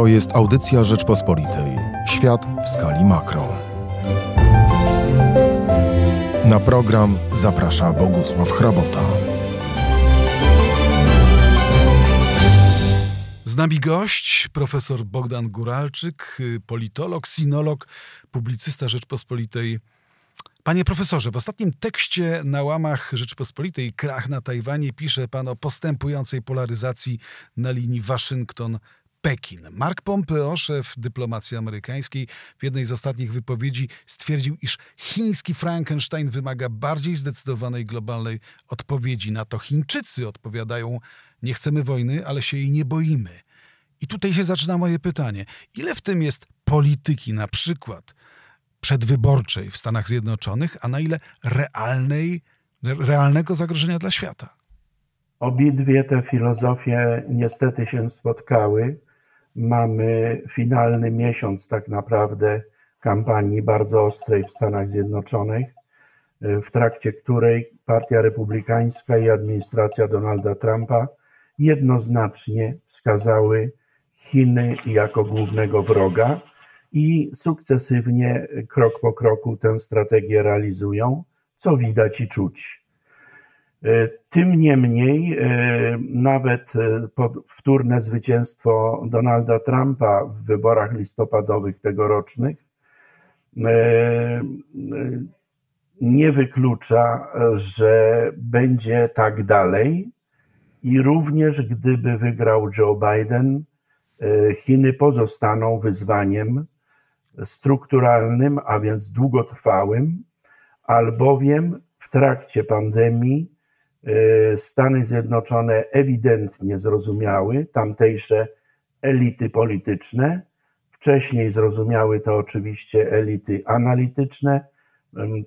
To jest audycja Rzeczpospolitej. Świat w skali makro. Na program zaprasza Bogusław Hrabota. Z nami gość, profesor Bogdan Guralczyk, politolog, sinolog, publicysta Rzeczpospolitej. Panie profesorze, w ostatnim tekście na łamach Rzeczpospolitej Krach na Tajwanie pisze pan o postępującej polaryzacji na linii Waszyngton-Pekin. Mark Pompeo, szef dyplomacji amerykańskiej, w jednej z ostatnich wypowiedzi stwierdził, iż chiński Frankenstein wymaga bardziej zdecydowanej globalnej odpowiedzi na to. Chińczycy odpowiadają, nie chcemy wojny, ale się jej nie boimy. I tutaj się zaczyna moje pytanie. Ile w tym jest polityki, na przykład przedwyborczej w Stanach Zjednoczonych, a na ile realnej, realnego zagrożenia dla świata? Obidwie te filozofie niestety się spotkały. Mamy finalny miesiąc tak naprawdę kampanii bardzo ostrej w Stanach Zjednoczonych, w trakcie której Partia Republikańska i administracja Donalda Trumpa jednoznacznie wskazały Chiny jako głównego wroga i sukcesywnie, krok po kroku tę strategię realizują, co widać i czuć. Tym niemniej, nawet wtórne zwycięstwo Donalda Trumpa w wyborach listopadowych tegorocznych nie wyklucza, że będzie tak dalej. I również gdyby wygrał Joe Biden, Chiny pozostaną wyzwaniem strukturalnym, a więc długotrwałym, albowiem w trakcie pandemii Stany Zjednoczone ewidentnie zrozumiały, tamtejsze elity polityczne, wcześniej zrozumiały to oczywiście elity analityczne,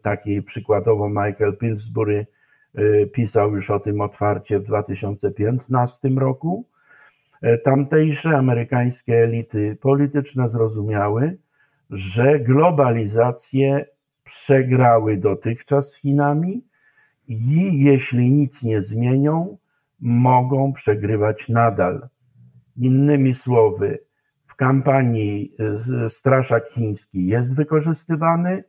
takiej przykładowo Michael Pillsbury pisał już o tym otwarcie w 2015 roku. Tamtejsze amerykańskie elity polityczne zrozumiały, że globalizację przegrały dotychczas z Chinami i jeśli nic nie zmienią, mogą przegrywać nadal. Innymi słowy, w kampanii straszak chiński jest wykorzystywany,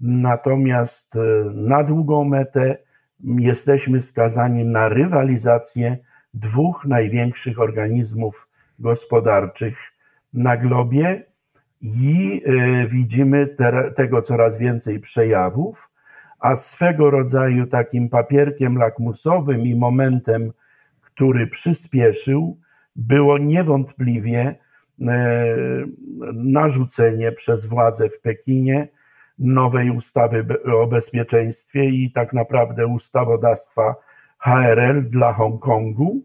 natomiast na długą metę jesteśmy skazani na rywalizację dwóch największych organizmów gospodarczych na globie i widzimy te, tego coraz więcej przejawów, a swego rodzaju takim papierkiem lakmusowym i momentem, który przyspieszył, było niewątpliwie narzucenie przez władze w Pekinie nowej ustawy o bezpieczeństwie i tak naprawdę ustawodawstwa HRL dla Hongkongu,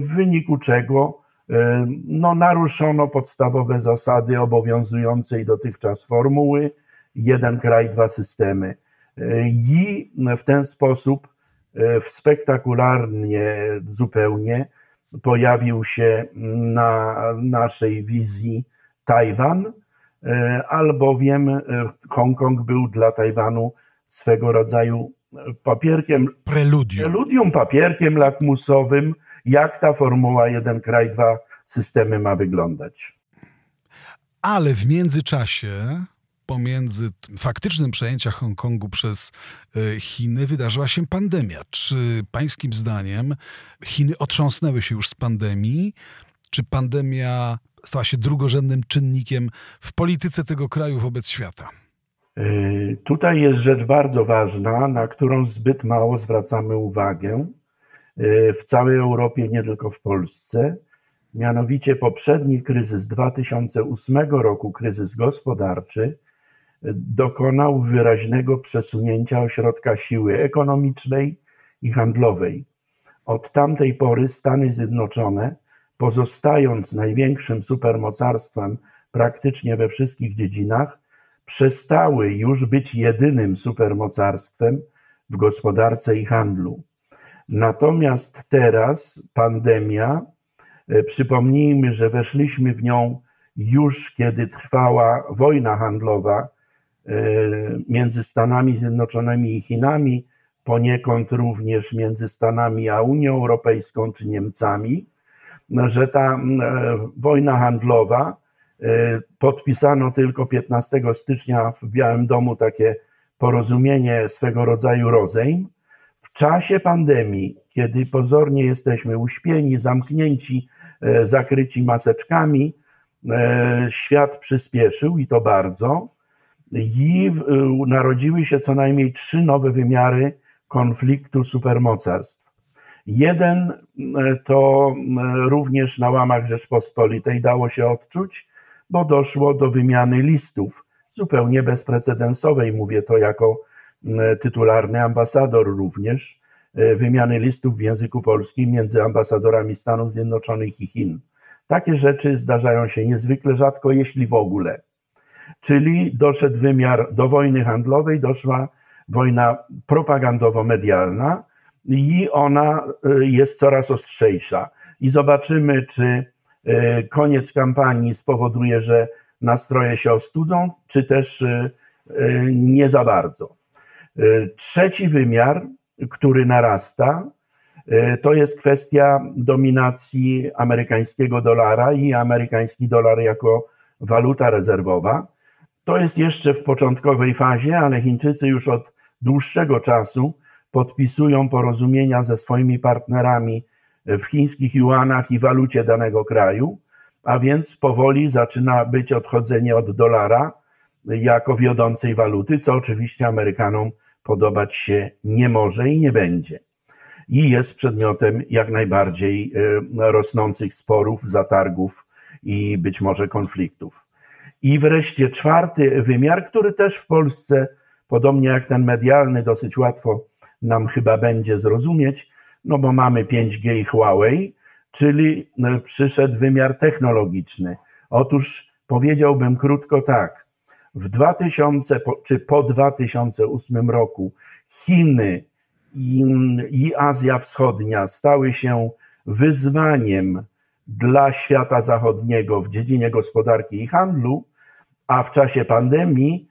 w wyniku czego no, naruszono podstawowe zasady obowiązującej dotychczas formuły jeden kraj, dwa systemy. I w ten sposób spektakularnie zupełnie pojawił się na naszej wizji Tajwan, albowiem Hongkong był dla Tajwanu swego rodzaju papierkiem, preludium. preludium, papierkiem lakmusowym, jak ta formuła jeden kraj, dwa systemy ma wyglądać. Ale w międzyczasie, pomiędzy faktycznym przejęciem Hongkongu przez Chiny, wydarzyła się pandemia. Czy pańskim zdaniem Chiny otrząsnęły się już z pandemii? Czy pandemia stała się drugorzędnym czynnikiem w polityce tego kraju wobec świata? Tutaj jest rzecz bardzo ważna, na którą zbyt mało zwracamy uwagę w całej Europie, nie tylko w Polsce. Mianowicie poprzedni kryzys 2008 roku, kryzys gospodarczy, dokonał wyraźnego przesunięcia ośrodka siły ekonomicznej i handlowej. Od tamtej pory Stany Zjednoczone, pozostając największym supermocarstwem praktycznie we wszystkich dziedzinach, przestały już być jedynym supermocarstwem w gospodarce i handlu. Natomiast teraz pandemia, przypomnijmy, że weszliśmy w nią już kiedy trwała wojna handlowa między Stanami Zjednoczonymi i Chinami, poniekąd również między Stanami a Unią Europejską czy Niemcami. że ta wojna handlowa, podpisano tylko 15 stycznia w Białym Domu takie porozumienie swego rodzaju rozejm. W czasie pandemii, kiedy pozornie jesteśmy uśpieni, zamknięci, zakryci maseczkami, świat przyspieszył i to bardzo i narodziły się co najmniej trzy nowe wymiary konfliktu supermocarstw. Jeden e, to e, również na łamach Rzeczpospolitej dało się odczuć, bo doszło do wymiany listów, zupełnie bezprecedensowej, mówię to jako tytularny ambasador również, wymiany listów w języku polskim między ambasadorami Stanów Zjednoczonych i Chin. Takie rzeczy zdarzają się niezwykle rzadko, jeśli w ogóle czyli doszedł wymiar do wojny handlowej, doszła wojna propagandowo-medialna i ona y, jest coraz ostrzejsza. I zobaczymy, czy y, koniec kampanii spowoduje, że nastroje się ostudzą, czy też y, nie za bardzo. Trzeci wymiar, który narasta, to jest kwestia dominacji amerykańskiego dolara i amerykański dolar jako waluta rezerwowa. To jest jeszcze w początkowej fazie, ale Chińczycy już od dłuższego czasu podpisują porozumienia ze swoimi partnerami w chińskich juanach i walucie danego kraju, a więc powoli zaczyna być odchodzenie od dolara jako wiodącej waluty, co oczywiście Amerykanom podobać się nie może i nie będzie. I jest przedmiotem jak najbardziej e, rosnących sporów, zatargów i być może konfliktów. I wreszcie czwarty wymiar, który też w Polsce, podobnie jak ten medialny, dosyć łatwo nam chyba będzie zrozumieć, no bo mamy 5G i Huawei, czyli no, przyszedł wymiar technologiczny. Otóż powiedziałbym krótko tak. W 2000 czy po 2008 roku Chiny i, i Azja Wschodnia stały się wyzwaniem dla świata zachodniego w dziedzinie gospodarki i handlu, a w czasie pandemii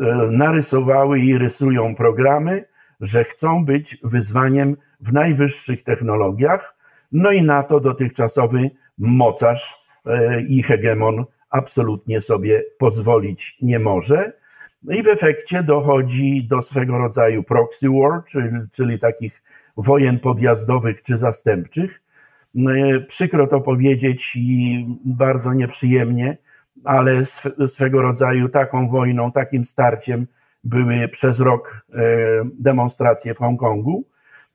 e, narysowały i rysują programy, że chcą być wyzwaniem w najwyższych technologiach, no i na to dotychczasowy mocarz e, i hegemon absolutnie sobie pozwolić nie może. I w efekcie dochodzi do swego rodzaju proxy war, czyli, czyli takich wojen podjazdowych czy zastępczych. E, przykro to powiedzieć i bardzo nieprzyjemnie, ale swego rodzaju taką wojną, takim starciem były przez rok e, demonstracje w Hongkongu.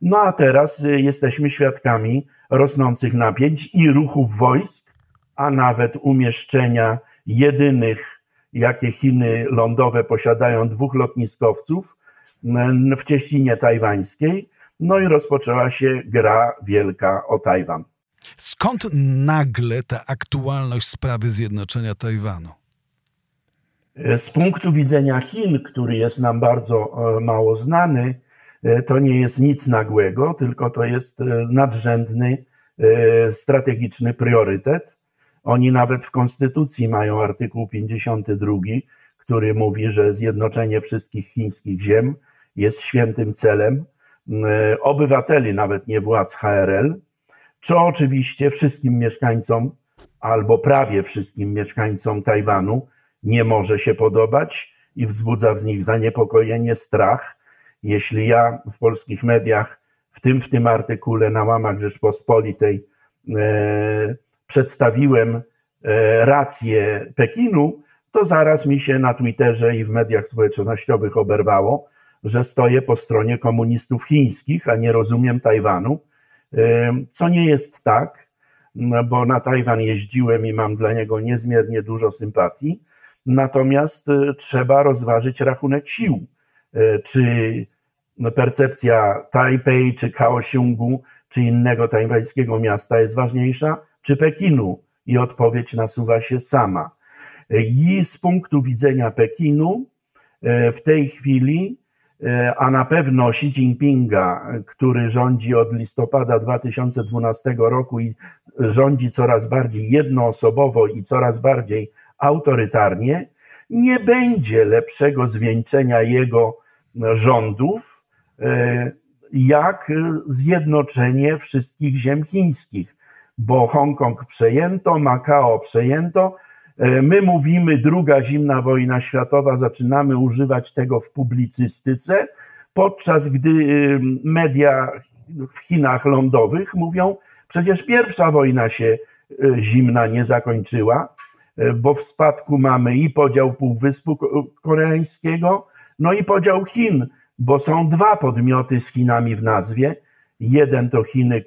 No a teraz e, jesteśmy świadkami rosnących napięć i ruchów wojsk, a nawet umieszczenia jedynych, jakie Chiny lądowe posiadają, dwóch lotniskowców w cieśninie tajwańskiej. No i rozpoczęła się gra wielka o Tajwan. Skąd nagle ta aktualność sprawy zjednoczenia Tajwanu? Z punktu widzenia Chin, który jest nam bardzo e, mało znany, e, to nie jest nic nagłego, tylko to jest e, nadrzędny strategiczny priorytet. Oni nawet w konstytucji mają artykuł 52, który mówi, że zjednoczenie wszystkich chińskich ziem jest świętym celem obywateli, nawet nie władz HRL, co oczywiście wszystkim mieszkańcom albo prawie wszystkim mieszkańcom Tajwanu nie może się podobać i wzbudza w nich zaniepokojenie, strach. Jeśli ja w polskich mediach, w tym w tym artykule na łamach Rzeczpospolitej, e, przedstawiłem e, rację Pekinu, to zaraz mi się na Twitterze i w mediach społecznościowych oberwało, że stoję po stronie komunistów chińskich, a nie rozumiem Tajwanu co nie jest tak, no bo na Tajwan jeździłem i mam dla niego niezmiernie dużo sympatii. Natomiast e, trzeba rozważyć rachunek sił. E, czy percepcja Tajpej, czy Kaohsiungu, czy innego tajwańskiego miasta jest ważniejsza, czy Pekinu? I odpowiedź nasuwa się sama. E, I z punktu widzenia Pekinu w tej chwili a na pewno Xi Jinpinga, który rządzi od listopada 2012 roku i rządzi coraz bardziej jednoosobowo i coraz bardziej autorytarnie, nie będzie lepszego zwieńczenia jego rządów, e, jak zjednoczenie wszystkich ziem chińskich, bo Hongkong przejęto, Makao przejęto. E, my mówimy druga zimna wojna światowa, zaczynamy używać tego w publicystyce, podczas gdy y, media w Chinach lądowych mówią, przecież pierwsza wojna się y, zimna nie zakończyła, y, bo w spadku mamy i podział Półwyspu Koreańskiego, no i podział Chin, bo są dwa podmioty z Chinami w nazwie. Jeden to Chiny,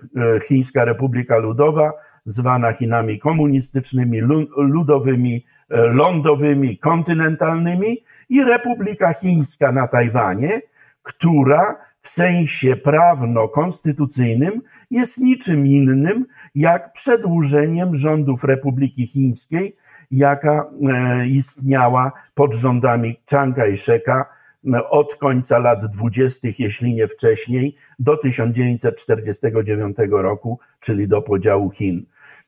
Chińska Republika Ludowa, zwana Chinami komunistycznymi, ludowymi, lądowymi, kontynentalnymi i Republika Chińska na Tajwanie, która w sensie prawno-konstytucyjnym jest niczym innym jak przedłużeniem rządów Republiki Chińskiej, jaka e, istniała pod rządami Chiang Kai-sheka e, od końca lat dwudziestych, jeśli nie wcześniej, do 1949 roku, czyli do podziału Chin.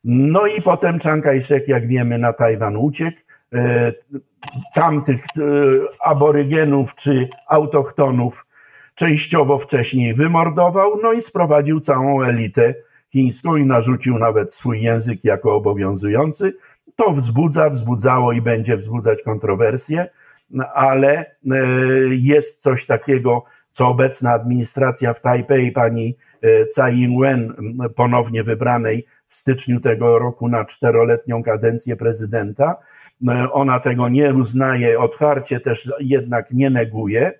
No i potem Chiang Kai-shek, jak wiemy, na Tajwan uciekł. E, tamtych aborygenów czy autochtonów częściowo wcześniej wymordował, no i sprowadził całą elitę chińską i narzucił nawet swój język jako obowiązujący. To wzbudza, wzbudzało i będzie wzbudzać kontrowersje, ale e, jest coś takiego, co obecna administracja w Tajpej, pani e, Tsai Ing-wen, ponownie wybranej w styczniu tego roku na czteroletnią kadencję prezydenta, e, ona tego nie uznaje otwarcie, też jednak nie neguje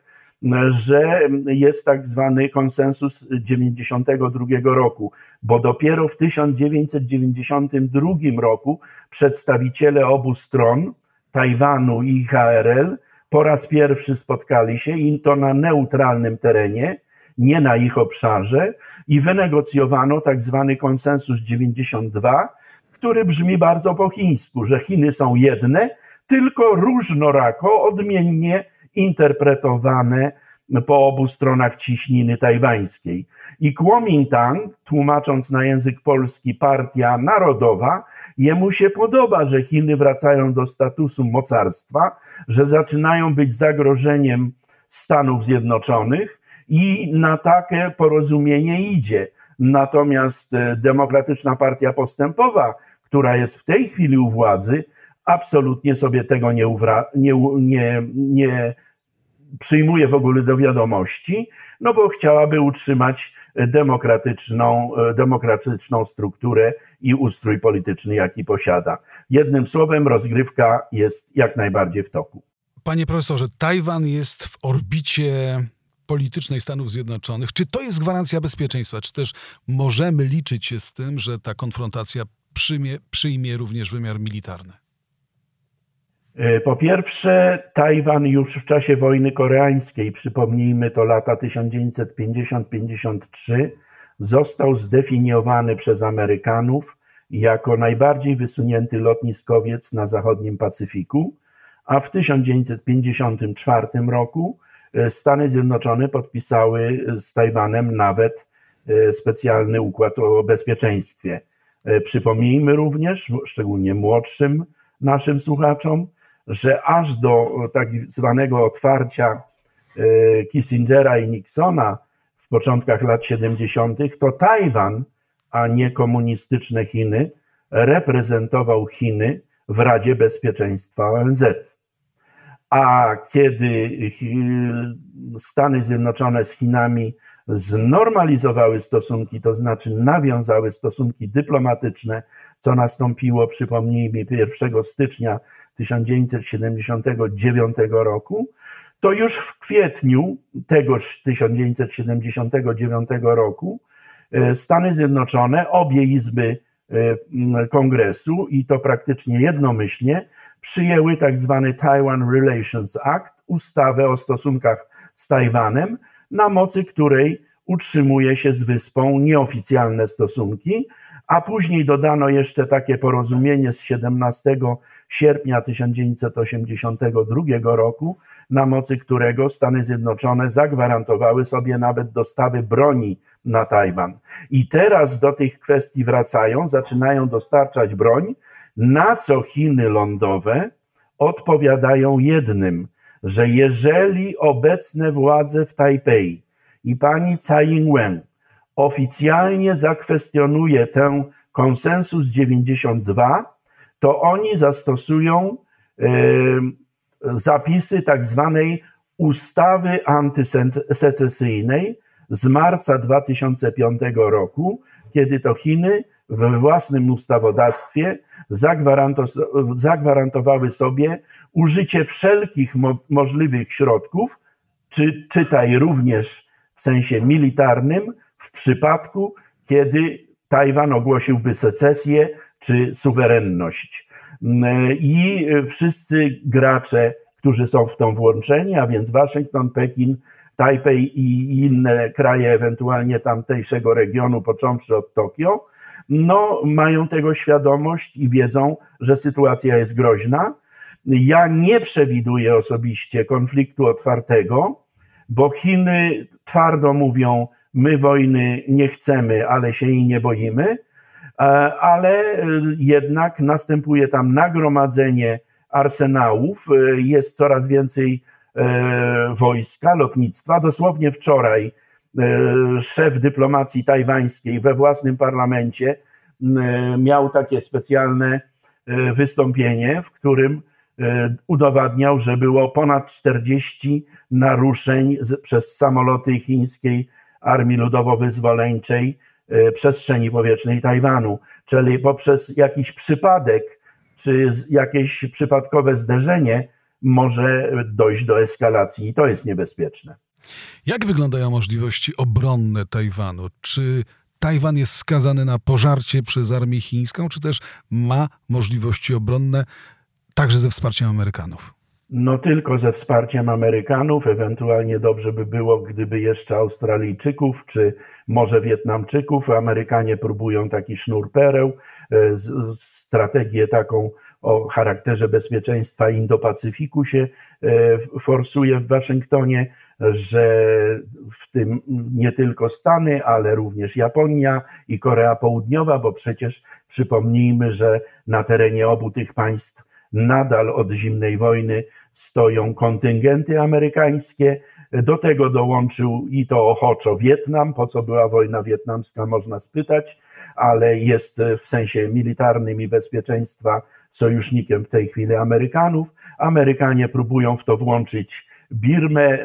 że jest tak zwany konsensus 92 roku, bo dopiero w 1992 roku przedstawiciele obu stron, Tajwanu i HRL, po raz pierwszy spotkali się i to na neutralnym terenie, nie na ich obszarze i wynegocjowano tak zwany konsensus 92, który brzmi bardzo po chińsku, że Chiny są jedne, tylko różnorako, odmiennie interpretowane po obu stronach ciśniny tajwańskiej. I Kuomintang, tłumacząc na język polski partia narodowa, jemu się podoba, że Chiny wracają do statusu mocarstwa, że zaczynają być zagrożeniem Stanów Zjednoczonych i na takie porozumienie idzie. Natomiast e, Demokratyczna Partia Postępowa, która jest w tej chwili u władzy, absolutnie sobie tego nie, nie, nie, nie przyjmuje w ogóle do wiadomości, no bo chciałaby utrzymać demokratyczną, demokratyczną strukturę i ustrój polityczny, jaki posiada. Jednym słowem, rozgrywka jest jak najbardziej w toku. Panie profesorze, Tajwan jest w orbicie politycznej Stanów Zjednoczonych. Czy to jest gwarancja bezpieczeństwa? Czy też możemy liczyć się z tym, że ta konfrontacja przyjmie, przyjmie również wymiar militarny? E, po pierwsze, Tajwan już w czasie wojny koreańskiej, przypomnijmy to lata 1950-53, został zdefiniowany przez Amerykanów jako najbardziej wysunięty lotniskowiec na zachodnim Pacyfiku, a w 1954 roku Stany Zjednoczone podpisały z Tajwanem nawet e, specjalny układ o bezpieczeństwie. Przypomnijmy również, szczególnie młodszym naszym słuchaczom, że aż do tak zwanego otwarcia e, Kissingera i Nixona w początkach lat 70., to Tajwan, a nie komunistyczne Chiny, reprezentował Chiny w Radzie Bezpieczeństwa ONZ. A kiedy Stany Zjednoczone z Chinami znormalizowały stosunki, to znaczy nawiązały stosunki dyplomatyczne, co nastąpiło, przypomnijmy, 1 stycznia 1979 roku, to już w kwietniu tegoż 1979 roku e, Stany Zjednoczone, obie izby e, kongresu i to praktycznie jednomyślnie przyjęły tak zwany Taiwan Relations Act, ustawę o stosunkach z Tajwanem, na mocy której utrzymuje się z wyspą nieoficjalne stosunki, a później dodano jeszcze takie porozumienie z 17 sierpnia 1982 roku, na mocy którego Stany Zjednoczone zagwarantowały sobie nawet dostawy broni na Tajwan. I teraz do tych kwestii wracają, zaczynają dostarczać broń, na co Chiny lądowe odpowiadają jednym, że jeżeli obecne władze w Tajpej i pani Tsai Ing-wen oficjalnie zakwestionuje tę konsensus 92, to oni zastosują e, zapisy tak zwanej ustawy antysecesyjnej z marca 2005 roku, kiedy to Chiny we własnym ustawodawstwie zagwarantowały sobie użycie wszelkich mo możliwych środków, czy czytaj również w sensie militarnym, w przypadku, kiedy Tajwan ogłosiłby secesję czy suwerenność. I wszyscy gracze, którzy są w to włączeni, a więc Waszyngton, Pekin, Tajpej i inne kraje ewentualnie tamtejszego regionu, począwszy od Tokio, no, mają tego świadomość i wiedzą, że sytuacja jest groźna. Ja nie przewiduję osobiście konfliktu otwartego, bo Chiny twardo mówią, my wojny nie chcemy, ale się jej nie boimy, e, ale jednak następuje tam nagromadzenie arsenałów, e, jest coraz więcej e, wojska, lotnictwa. Dosłownie wczoraj szef dyplomacji tajwańskiej we własnym parlamencie miał takie specjalne wystąpienie, w którym udowadniał, że było ponad 40 naruszeń przez samoloty chińskiej Armii Ludowo-Wyzwoleńczej przestrzeni powietrznej Tajwanu, czyli poprzez jakiś przypadek czy jakieś przypadkowe zderzenie może dojść do eskalacji i to jest niebezpieczne. Jak wyglądają możliwości obronne Tajwanu? Czy Tajwan jest skazany na pożarcie przez armię chińską, czy też ma możliwości obronne także ze wsparciem Amerykanów? No tylko ze wsparciem Amerykanów, ewentualnie dobrze by było, gdyby jeszcze Australijczyków, czy może Wietnamczyków. Amerykanie próbują taki sznur pereł, e, strategię taką o charakterze bezpieczeństwa Indo-Pacyfiku się e, forsuje w Waszyngtonie, że w tym nie tylko Stany, ale również Japonia i Korea Południowa, bo przecież przypomnijmy, że na terenie obu tych państw nadal od zimnej wojny stoją kontyngenty amerykańskie. Do tego dołączył i to ochoczo Wietnam, po co była wojna wietnamska, można spytać, ale jest w sensie militarnym i bezpieczeństwa sojusznikiem w tej chwili Amerykanów. Amerykanie próbują w to włączyć Birmę,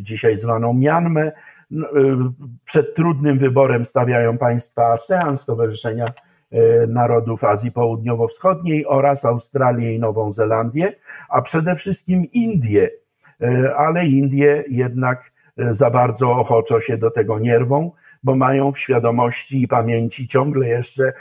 dzisiaj zwaną Mianmę. No, y, przed trudnym wyborem stawiają państwa ASEAN, Stowarzyszenia y, Narodów Azji Południowo-Wschodniej oraz Australię i Nową Zelandię, a przede wszystkim Indie, y, ale Indie jednak za bardzo ochoczo się do tego nie rwą, bo mają w świadomości i pamięci ciągle jeszcze,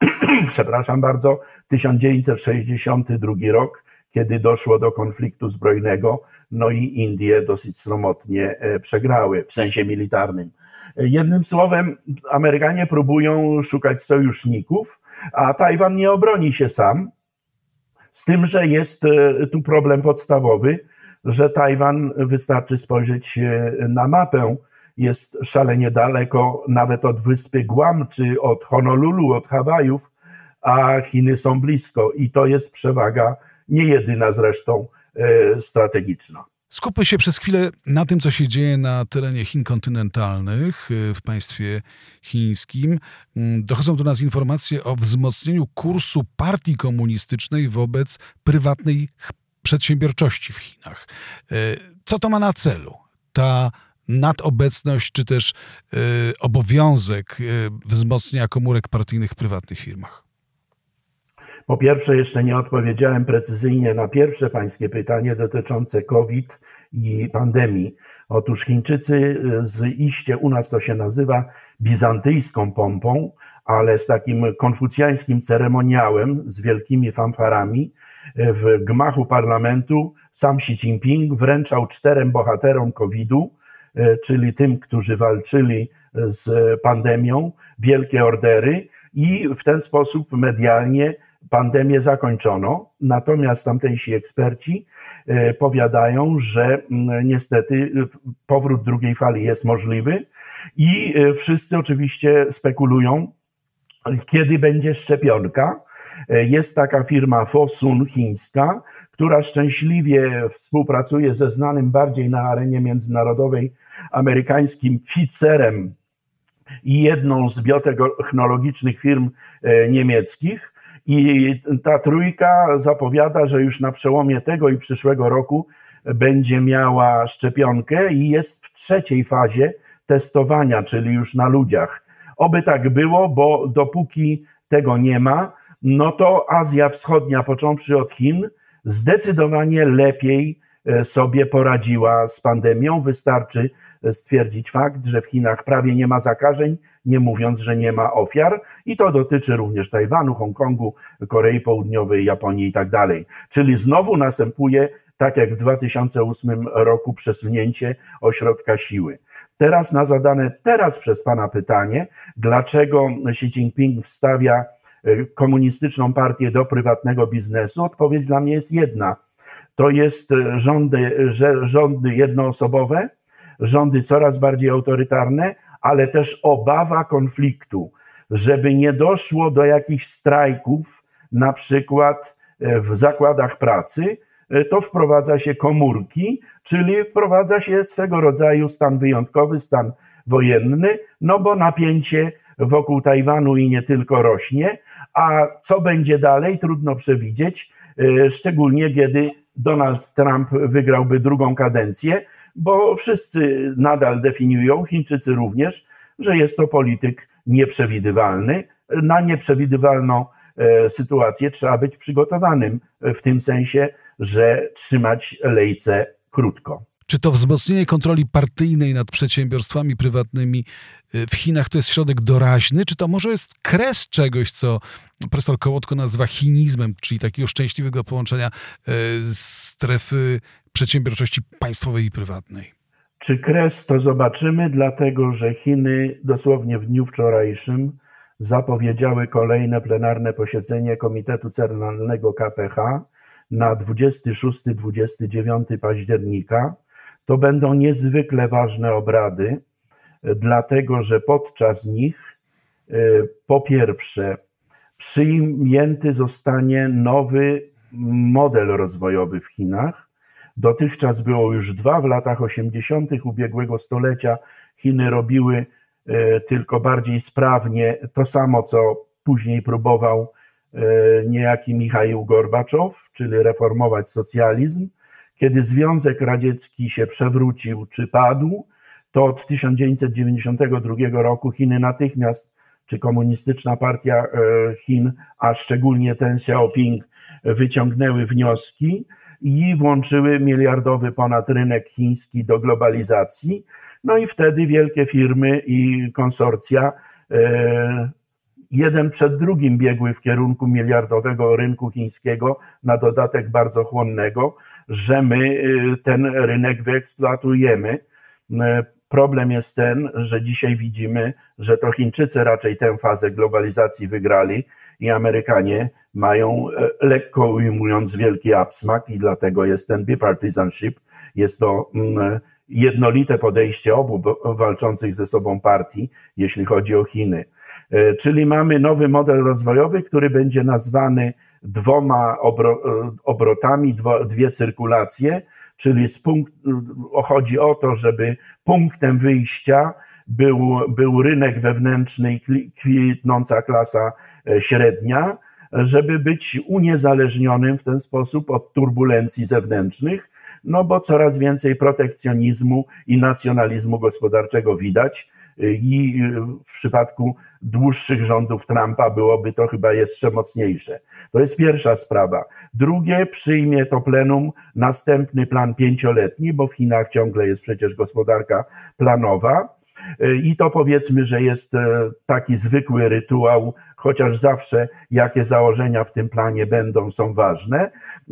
przepraszam bardzo, 1962 rok, kiedy doszło do konfliktu zbrojnego, no i Indie dosyć sromotnie e, przegrały w sensie militarnym. Jednym słowem, Amerykanie próbują szukać sojuszników, a Tajwan nie obroni się sam. Z tym, że jest e, tu problem podstawowy, że Tajwan, wystarczy spojrzeć e, na mapę, jest szalenie daleko nawet od wyspy Guam czy od Honolulu, od Hawajów, a Chiny są blisko i to jest przewaga nie jedyna zresztą e, strategiczna. Skupmy się przez chwilę na tym, co się dzieje na terenie Chin kontynentalnych e, w państwie chińskim. Mm, dochodzą do nas informacje o wzmocnieniu kursu partii komunistycznej wobec prywatnej przedsiębiorczości w Chinach. E, co to ma na celu? Ta nadobecność czy też obowiązek wzmocnienia komórek partyjnych w prywatnych firmach? Po pierwsze, jeszcze nie odpowiedziałem precyzyjnie na pierwsze pańskie pytanie dotyczące COVID i pandemii. Otóż Chińczycy y, z iście u nas to się nazywa bizantyjską pompą, ale z takim konfucjańskim ceremoniałem, z wielkimi fanfarami, y, w gmachu parlamentu sam Xi Jinping wręczał czterem bohaterom COVID-u, y, czyli tym, którzy walczyli z pandemią, wielkie ordery i w ten sposób medialnie pandemię zakończono, natomiast tamtejsi eksperci e, powiadają, że niestety powrót drugiej fali jest możliwy i e, wszyscy oczywiście spekulują, kiedy będzie szczepionka. E, jest taka firma Fosun chińska, która szczęśliwie współpracuje ze znanym bardziej na arenie międzynarodowej amerykańskim Pfizerem i jedną z biotechnologicznych firm niemieckich. I ta trójka zapowiada, że już na przełomie tego i przyszłego roku będzie miała szczepionkę i jest w trzeciej fazie testowania, czyli już na ludziach. Oby tak było, bo dopóki tego nie ma, no to Azja Wschodnia, począwszy od Chin, zdecydowanie lepiej sobie poradziła z pandemią. Wystarczy stwierdzić fakt, że w Chinach prawie nie ma zakażeń, nie mówiąc, że nie ma ofiar, i to dotyczy również Tajwanu, Hongkongu, Korei Południowej, Japonii i tak dalej. Czyli znowu następuje, tak jak w 2008 roku, przesunięcie ośrodka siły. Teraz na zadane teraz przez Pana pytanie, dlaczego Xi Jinping wstawia e, komunistyczną partię do prywatnego biznesu, odpowiedź dla mnie jest jedna. To jest e, rządy, rządy jednoosobowe, rządy coraz bardziej autorytarne, ale też obawa konfliktu, żeby nie doszło do jakichś strajków, na przykład e, w zakładach pracy, e, to wprowadza się komórki, czyli wprowadza się swego rodzaju stan wyjątkowy, stan wojenny, no bo napięcie wokół Tajwanu i nie tylko rośnie, a co będzie dalej, trudno przewidzieć, szczególnie kiedy Donald Trump wygrałby drugą kadencję, bo wszyscy nadal definiują, Chińczycy również, że jest to polityk nieprzewidywalny. Na nieprzewidywalną e, sytuację trzeba być przygotowanym w tym sensie, że trzymać lejce krótko. Czy to wzmocnienie kontroli partyjnej nad przedsiębiorstwami prywatnymi e, w Chinach to jest środek doraźny, czy to może jest kres czegoś, co profesor Kołotko nazywa chinizmem, czyli takiego szczęśliwego połączenia e, strefy przedsiębiorczości państwowej i prywatnej. Czy kres to zobaczymy, dlatego że Chiny dosłownie w dniu wczorajszym zapowiedziały kolejne plenarne posiedzenie Komitetu Centralnego KPH na 26-29 października. To będą niezwykle ważne obrady, dlatego że podczas nich e, po pierwsze przyjęty zostanie nowy model rozwojowy w Chinach, Dotychczas było już dwa, w latach 80. ubiegłego stulecia Chiny robiły e, tylko bardziej sprawnie to samo, co później próbował e, niejaki Michał Gorbaczow, czyli reformować socjalizm. Kiedy Związek Radziecki się przewrócił czy padł, to od 1992 roku Chiny natychmiast, czy komunistyczna partia e, Chin, a szczególnie ten Xiaoping, wyciągnęły wnioski, i włączyły miliardowy ponad rynek chiński do globalizacji. No i wtedy wielkie firmy i konsorcja e, jeden przed drugim biegły w kierunku miliardowego rynku chińskiego, na dodatek bardzo chłonnego, że my e, ten rynek wyeksploatujemy. E, problem jest ten, że dzisiaj widzimy, że to Chińczycy raczej tę fazę globalizacji wygrali i Amerykanie mają, e, lekko ujmując, wielki absmak i dlatego jest ten bipartisanship. Jest to mm, jednolite podejście obu walczących ze sobą partii, jeśli chodzi o Chiny. E, czyli mamy nowy model rozwojowy, który będzie nazwany dwoma obro, e, obrotami, dwo, dwie cyrkulacje, czyli z punkt, chodzi o to, żeby punktem wyjścia był, był rynek wewnętrzny i kwitnąca klasa średnia, żeby być uniezależnionym w ten sposób od turbulencji zewnętrznych, no bo coraz więcej protekcjonizmu i nacjonalizmu gospodarczego widać. I w przypadku dłuższych rządów Trumpa byłoby to chyba jeszcze mocniejsze. To jest pierwsza sprawa. Drugie, przyjmie to plenum następny plan pięcioletni, bo w Chinach ciągle jest przecież gospodarka planowa i to powiedzmy, że jest e, taki zwykły rytuał, chociaż zawsze jakie założenia w tym planie będą, są ważne.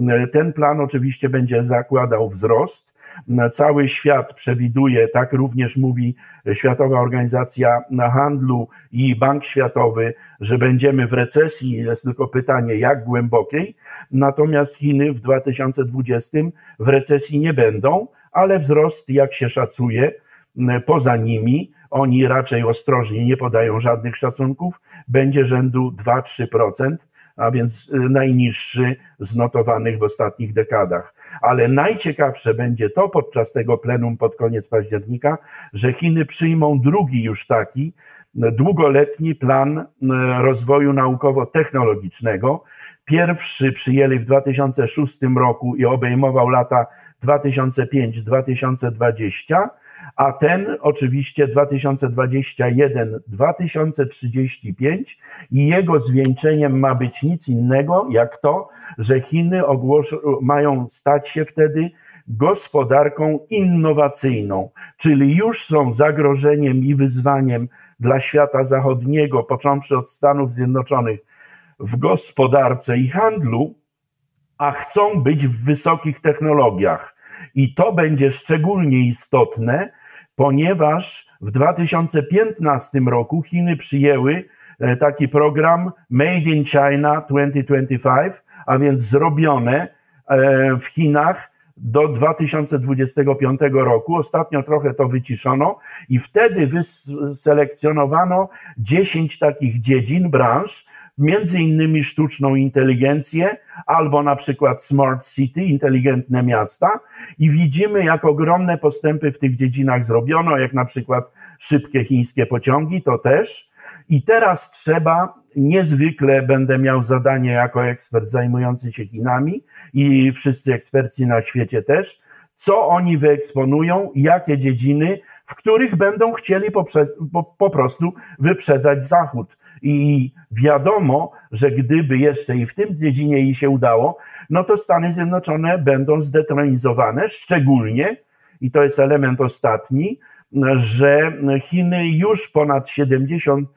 E, ten plan oczywiście będzie zakładał wzrost. Cały świat przewiduje, tak również mówi Światowa Organizacja Handlu i Bank Światowy, że będziemy w recesji. Jest tylko pytanie, jak głębokiej. Natomiast Chiny w 2020 w recesji nie będą, ale wzrost, jak się szacuje, poza nimi, oni raczej ostrożnie nie podają żadnych szacunków, będzie rzędu 2-3%, a więc y, najniższy z notowanych w ostatnich dekadach. Ale najciekawsze będzie to podczas tego plenum pod koniec października, że Chiny przyjmą drugi już taki długoletni plan rozwoju naukowo-technologicznego. Pierwszy przyjęli w 2006 roku i obejmował lata 2005-2020, a ten oczywiście 2021-2035 i jego zwieńczeniem ma być nic innego jak to, że Chiny ogłoszą, mają stać się wtedy gospodarką innowacyjną, czyli już są zagrożeniem i wyzwaniem dla świata zachodniego, począwszy od Stanów Zjednoczonych w gospodarce i handlu, a chcą być w wysokich technologiach. I to będzie szczególnie istotne, ponieważ w 2015 roku Chiny przyjęły e, taki program Made in China 2025, a więc zrobione e, w Chinach do 2025 roku. Ostatnio trochę to wyciszono i wtedy wyselekcjonowano 10 takich dziedzin, branż, między innymi sztuczną inteligencję albo na przykład smart city, inteligentne miasta i widzimy jak ogromne postępy w tych dziedzinach zrobiono, jak na przykład szybkie chińskie pociągi, to też. I teraz trzeba, niezwykle będę miał zadanie jako ekspert zajmujący się Chinami i wszyscy eksperci na świecie też, co oni wyeksponują, jakie dziedziny, w których będą chcieli poprze- po, po prostu wyprzedzać Zachód. I wiadomo, że gdyby jeszcze i w tym dziedzinie jej się udało, no to Stany Zjednoczone będą zdetronizowane, szczególnie, i to jest element ostatni, że Chiny już ponad 70,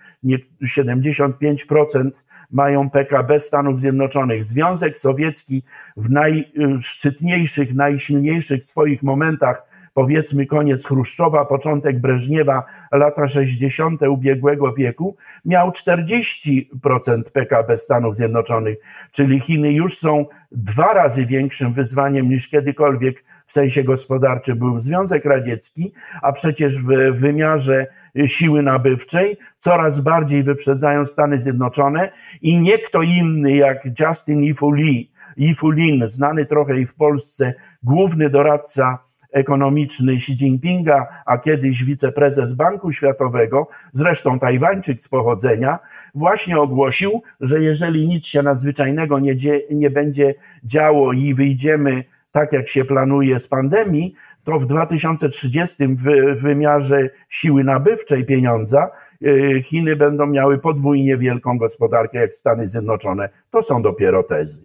75% mają PKB Stanów Zjednoczonych. Związek Sowiecki w najszczytniejszych, najsilniejszych swoich momentach powiedzmy koniec Chruszczowa, początek Breżniewa, lata 60. ubiegłego wieku, miał 40% PKB Stanów Zjednoczonych, czyli Chiny już są dwa razy większym wyzwaniem niż kiedykolwiek w sensie gospodarczym był Związek Radziecki, a przecież w wymiarze siły nabywczej coraz bardziej wyprzedzają Stany Zjednoczone i nie kto inny jak Justin Ifuli, Ifulin, znany trochę i w Polsce, główny doradca ekonomiczny Xi Jinpinga, a kiedyś wiceprezes Banku Światowego, zresztą Tajwańczyk z pochodzenia, właśnie ogłosił, że jeżeli nic się nadzwyczajnego nie, dzie- nie będzie działo i wyjdziemy tak, jak się planuje z pandemii, to w 2030 w wymiarze siły nabywczej pieniądza y, Chiny będą miały podwójnie wielką gospodarkę jak Stany Zjednoczone. To są dopiero tezy.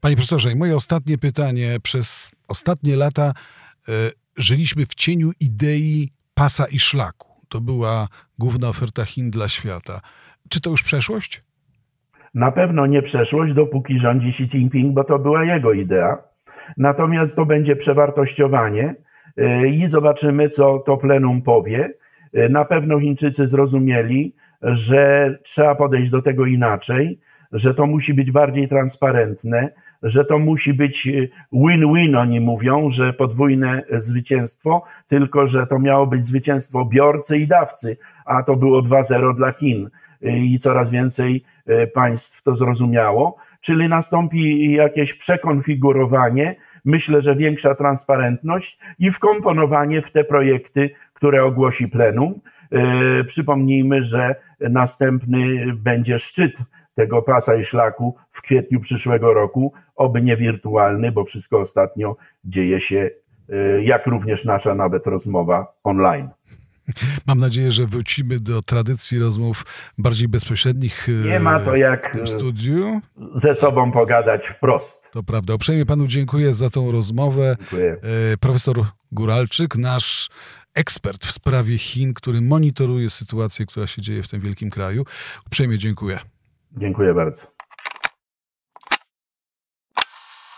Panie profesorze, moje ostatnie pytanie. Przez ostatnie lata żyliśmy w cieniu idei pasa i szlaku. To była główna oferta Chin dla świata. Czy to już przeszłość? Na pewno nie przeszłość, dopóki rządzi Xi Jinping, bo to była jego idea. Natomiast to będzie przewartościowanie e, i zobaczymy, co to plenum powie. E, na pewno Chińczycy zrozumieli, że trzeba podejść do tego inaczej, że to musi być bardziej transparentne, że to musi być y, win-win, oni mówią, że podwójne zwycięstwo, tylko że to miało być zwycięstwo biorcy i dawcy, a to było 2-0 dla Chin. Y, i coraz więcej y, państw to zrozumiało, czyli nastąpi jakieś przekonfigurowanie, myślę, że większa transparentność i wkomponowanie w te projekty, które ogłosi plenum. Przypomnijmy, że następny będzie szczyt tego pasa i szlaku w kwietniu przyszłego roku, oby nie wirtualny, bo wszystko ostatnio dzieje się, e, jak również nasza nawet rozmowa online. Mam nadzieję, że wrócimy do tradycji rozmów bardziej bezpośrednich. E, nie ma to jak w studiu. ze sobą pogadać wprost. To prawda. Uprzejmie panu dziękuję za tą rozmowę. Dziękuję. Profesor Guralczyk, nasz ekspert w sprawie Chin, który monitoruje sytuację, która się dzieje w tym wielkim kraju. Uprzejmie dziękuję. Dziękuję bardzo.